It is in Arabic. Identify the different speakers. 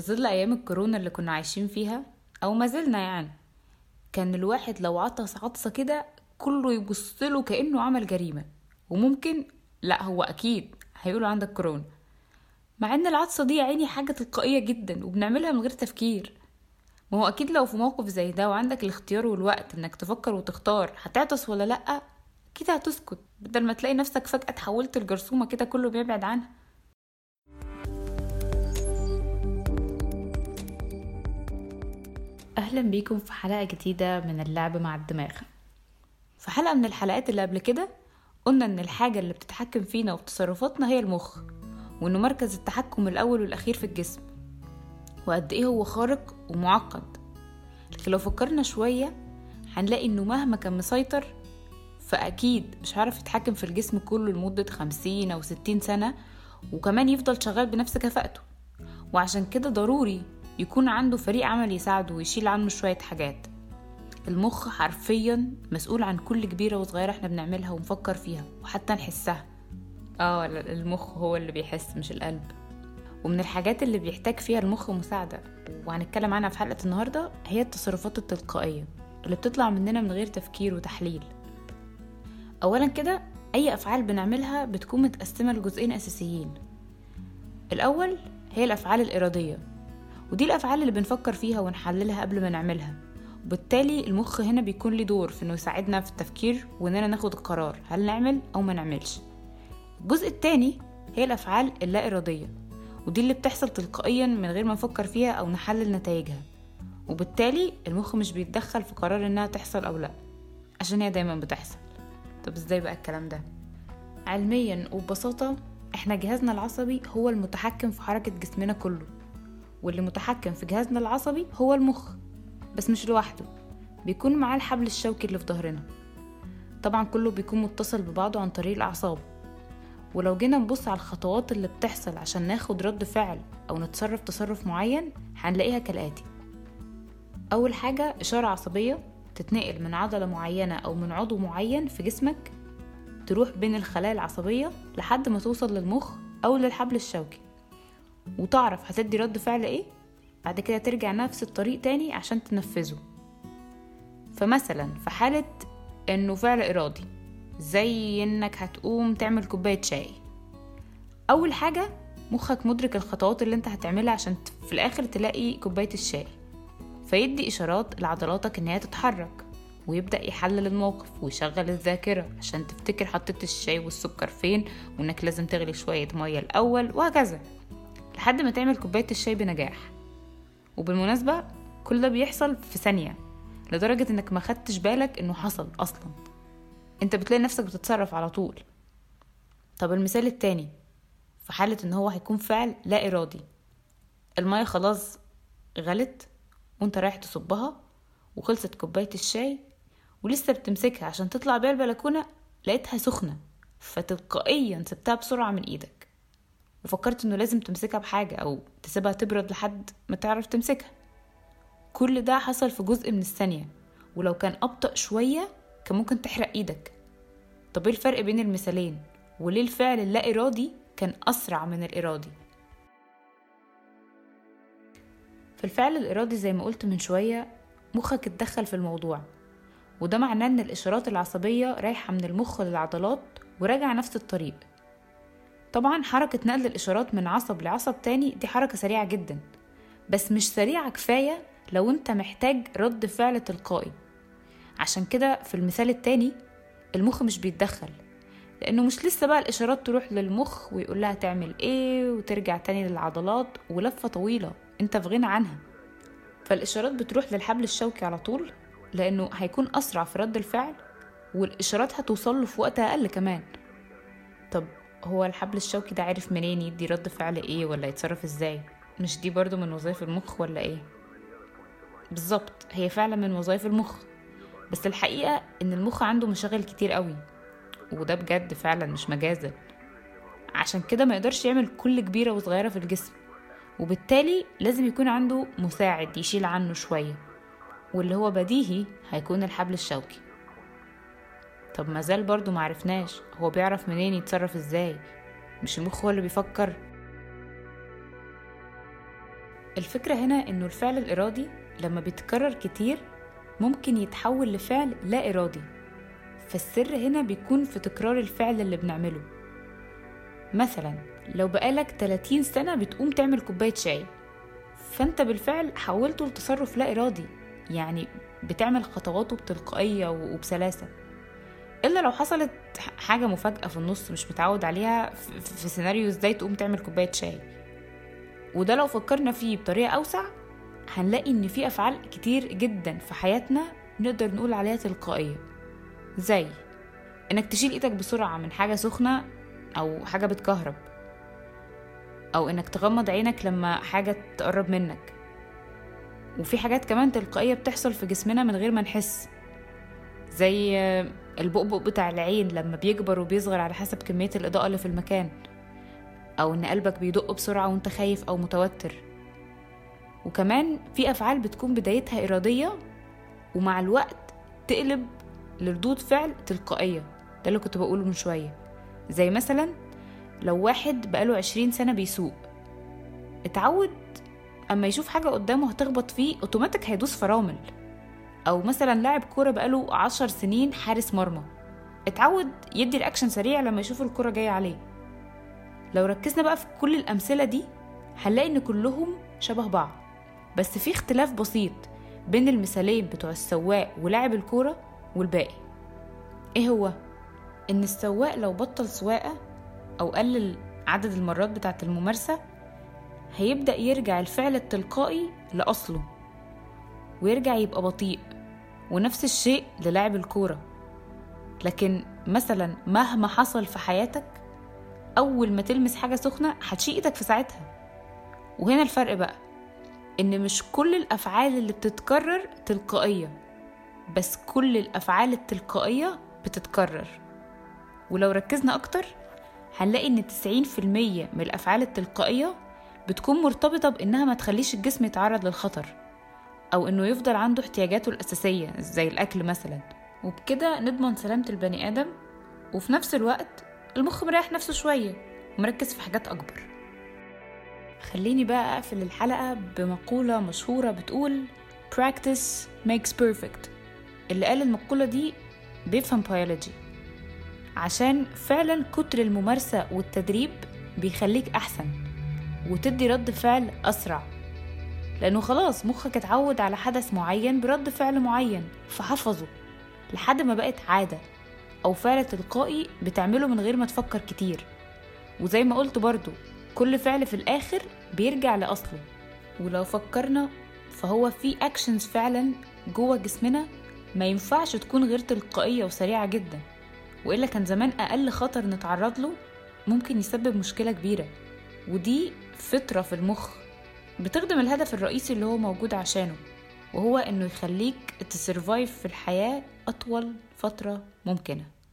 Speaker 1: ظل أيام الكورونا اللي كنا عايشين فيها أو ما زلنا يعني كان الواحد لو عطس عطسة كده كله يبصله كأنه عمل جريمة. وممكن لا هو أكيد هيقولوا عندك كورونا. مع إن العطسة دي يا عيني حاجة تلقائية جدا وبنعملها من غير تفكير. ما هو أكيد لو في موقف زي ده وعندك الاختيار والوقت إنك تفكر وتختار هتعطس ولا لأ كده هتسكت. بدل ما تلاقي نفسك فجأة اتحولت لجرثومة كده كله بيبعد عنها. أهلا بيكم في حلقة جديدة من اللعب مع الدماغ. في حلقة من الحلقات اللي قبل كده قلنا إن الحاجة اللي بتتحكم فينا وفي تصرفاتنا هي المخ وإنه مركز التحكم الأول والأخير في الجسم. وقد إيه هو خارق ومعقد. لكن لو فكرنا شوية هنلاقي إنه مهما كان مسيطر فأكيد مش هعرف يتحكم في الجسم كله لمدة خمسين أو ستين سنة وكمان يفضل شغال بنفس كفاءته. وعشان كده ضروري يكون عنده فريق عمل يساعده ويشيل عنه شوية حاجات. المخ حرفيا مسؤول عن كل كبيرة وصغيرة إحنا بنعملها ونفكر فيها وحتى نحسها. آه المخ هو اللي بيحس مش القلب. ومن الحاجات اللي بيحتاج فيها المخ مساعدة. وهنتكلم عنها في حلقة النهاردة هي التصرفات التلقائية اللي بتطلع مننا من غير تفكير وتحليل. أولا كده أي أفعال بنعملها بتكون متقسمة لجزئين أساسيين. الأول هي الأفعال الإرادية. ودي الأفعال اللي بنفكر فيها ونحللها قبل ما نعملها. وبالتالي المخ هنا بيكون ليه دور في إنه يساعدنا في التفكير وإننا ناخد القرار هل نعمل أو ما نعملش. الجزء التاني هي الأفعال اللا إرادية ودي اللي بتحصل تلقائيا من غير ما نفكر فيها أو نحلل نتائجها. وبالتالي المخ مش بيتدخل في قرار إنها تحصل أو لأ عشان هي دايما بتحصل. طب إزاي بقى الكلام ده؟ علميا وببساطة إحنا جهازنا العصبي هو المتحكم في حركة جسمنا كله. واللي متحكم في جهازنا العصبي هو المخ بس مش لوحده بيكون معاه الحبل الشوكي اللي في ظهرنا. طبعا كله بيكون متصل ببعضه عن طريق الأعصاب. ولو جينا نبص على الخطوات اللي بتحصل عشان ناخد رد فعل أو نتصرف تصرف معين هنلاقيها كالآتي. أول حاجة إشارة عصبية تتنقل من عضلة معينة أو من عضو معين في جسمك تروح بين الخلايا العصبية لحد ما توصل للمخ أو للحبل الشوكي. وتعرف هتدي رد فعل إيه بعد كده ترجع نفس الطريق تاني عشان تنفذه. فمثلا في حالة إنه فعل إرادي زي إنك هتقوم تعمل كوباية شاي. أول حاجة مخك مدرك الخطوات اللي أنت هتعملها عشان في الآخر تلاقي كوباية الشاي. فيدي إشارات لعضلاتك إن هي تتحرك ويبدأ يحلل الموقف ويشغل الذاكرة عشان تفتكر حطيت الشاي والسكر فين وإنك لازم تغلي شوية مية الأول وهكذا. لحد ما تعمل كوباية الشاي بنجاح. وبالمناسبة كل ده بيحصل في ثانية لدرجة إنك ما خدتش بالك إنه حصل أصلا. أنت بتلاقي نفسك بتتصرف على طول. طب المثال التاني في حالة إن هو هيكون فعل لا إرادي. المية خلاص غلت وأنت رايح تصبها وخلصت كوباية الشاي ولسه بتمسكها عشان تطلع بيها البلكونة لقيتها سخنة فتلقائيا سبتها بسرعة من إيدك. وفكرت إنه لازم تمسكها بحاجة أو تسيبها تبرد لحد ما تعرف تمسكها. كل ده حصل في جزء من الثانية ولو كان أبطأ شوية كان ممكن تحرق إيدك. طب إيه الفرق بين المثالين؟ وليه الفعل اللا إرادي كان أسرع من الإرادي؟ في الفعل الإرادي زي ما قلت من شوية مخك اتدخل في الموضوع وده معناه إن الإشارات العصبية رايحة من المخ للعضلات وراجعة نفس الطريق. طبعا حركة نقل الإشارات من عصب لعصب تاني دي حركة سريعة جدا بس مش سريعة كفاية لو أنت محتاج رد فعل تلقائي. عشان كده في المثال التاني المخ مش بيتدخل لأنه مش لسه بقى الإشارات تروح للمخ ويقول لها تعمل إيه وترجع تاني للعضلات ولفة طويلة أنت في غنى عنها. فالإشارات بتروح للحبل الشوكي على طول لأنه هيكون أسرع في رد الفعل والإشارات هتوصل له في وقت أقل كمان. طب هو الحبل الشوكي ده عارف منين؟ يدي رد فعل إيه؟ ولا يتصرف إزاي؟ مش دي برضو من وظائف المخ ولا إيه؟ بالظبط هي فعلا من وظائف المخ. بس الحقيقة إن المخ عنده مشاغل كتير قوي وده بجد فعلا مش مجازا عشان كده ما يقدرش يعمل كل كبيرة وصغيرة في الجسم. وبالتالي لازم يكون عنده مساعد يشيل عنه شوية. واللي هو بديهي هيكون الحبل الشوكي. طب مازال برضو معرفناش هو بيعرف منين يتصرف إزاي؟ مش المخ هو اللي بيفكر. الفكرة هنا إنه الفعل الإرادي لما بيتكرر كتير ممكن يتحول لفعل لا إرادي. فالسر هنا بيكون في تكرار الفعل اللي بنعمله. مثلا لو بقالك 30 سنة بتقوم تعمل كوباية شاي فأنت بالفعل حولته لتصرف لا إرادي يعني بتعمل خطواته بتلقائية وبسلاسة. إلا لو حصلت حاجة مفاجأة في النص مش متعود عليها في سيناريو إزاي تقوم تعمل كوباية شاي. وده لو فكرنا فيه بطريقة أوسع هنلاقي إن في أفعال كتير جدا في حياتنا نقدر نقول عليها تلقائية. زي إنك تشيل إيدك بسرعة من حاجة سخنة أو حاجة بتكهرب. أو إنك تغمض عينك لما حاجة تقرب منك. وفي حاجات كمان تلقائية بتحصل في جسمنا من غير ما نحس. زي البؤبؤ بتاع العين لما بيكبر وبيصغر على حسب كمية الإضاءة اللي في المكان. أو إن قلبك بيدق بسرعة وإنت خايف أو متوتر. وكمان في أفعال بتكون بدايتها إرادية ومع الوقت تقلب لردود فعل تلقائية. ده اللي كنت بقوله من شوية. زي مثلا لو واحد بقاله عشرين سنة بيسوق. اتعود أما يشوف حاجة قدامه هتخبط فيه أوتوماتيك هيدوس فرامل. أو مثلا لاعب كورة بقاله عشر سنين حارس مرمى. اتعود يدي الأكشن سريع لما يشوف الكورة جاية عليه. لو ركزنا بقى في كل الأمثلة دي هنلاقي إن كلهم شبه بعض. بس في اختلاف بسيط بين المثالين بتوع السواق ولاعب الكورة والباقي. إيه هو؟ إن السواق لو بطل سواقة أو قلل عدد المرات بتاعة الممارسة هيبدأ يرجع الفعل التلقائي لأصله ويرجع يبقى بطيء. ونفس الشيء للاعب الكورة. لكن مثلا مهما حصل في حياتك أول ما تلمس حاجة سخنة هتشيل إيدك في ساعتها. وهنا الفرق بقى إن مش كل الأفعال اللي بتتكرر تلقائية بس كل الأفعال التلقائية بتتكرر. ولو ركزنا أكتر هنلاقي إن 90% من الأفعال التلقائية بتكون مرتبطة بإنها ما تخليش الجسم يتعرض للخطر. أو إنه يفضل عنده احتياجاته الأساسية زي الأكل مثلا. وبكده نضمن سلامة البني آدم وفي نفس الوقت المخ مريح نفسه شوية ومركز في حاجات أكبر. خليني بقى أقفل الحلقة بمقولة مشهورة بتقول practice makes perfect اللي قال المقولة دي بيفهم بيولوجي عشان فعلا كتر الممارسة والتدريب بيخليك أحسن وتدي رد فعل أسرع. لأنه خلاص مخك اتعود على حدث معين برد فعل معين فحفظه لحد ما بقت عادة أو فعل تلقائي بتعمله من غير ما تفكر كتير. وزي ما قلت برضو كل فعل في الآخر بيرجع لأصله. ولو فكرنا فهو في أكشنز فعلا جوه جسمنا ما ينفعش تكون غير تلقائية وسريعة جدا. وإلا كان زمان أقل خطر نتعرض له ممكن يسبب مشكلة كبيرة ودي فطرة في المخ. بتخدم الهدف الرئيسي اللي هو موجود عشانه وهو إنه يخليك تسرفايف في الحياة أطول فترة ممكنة.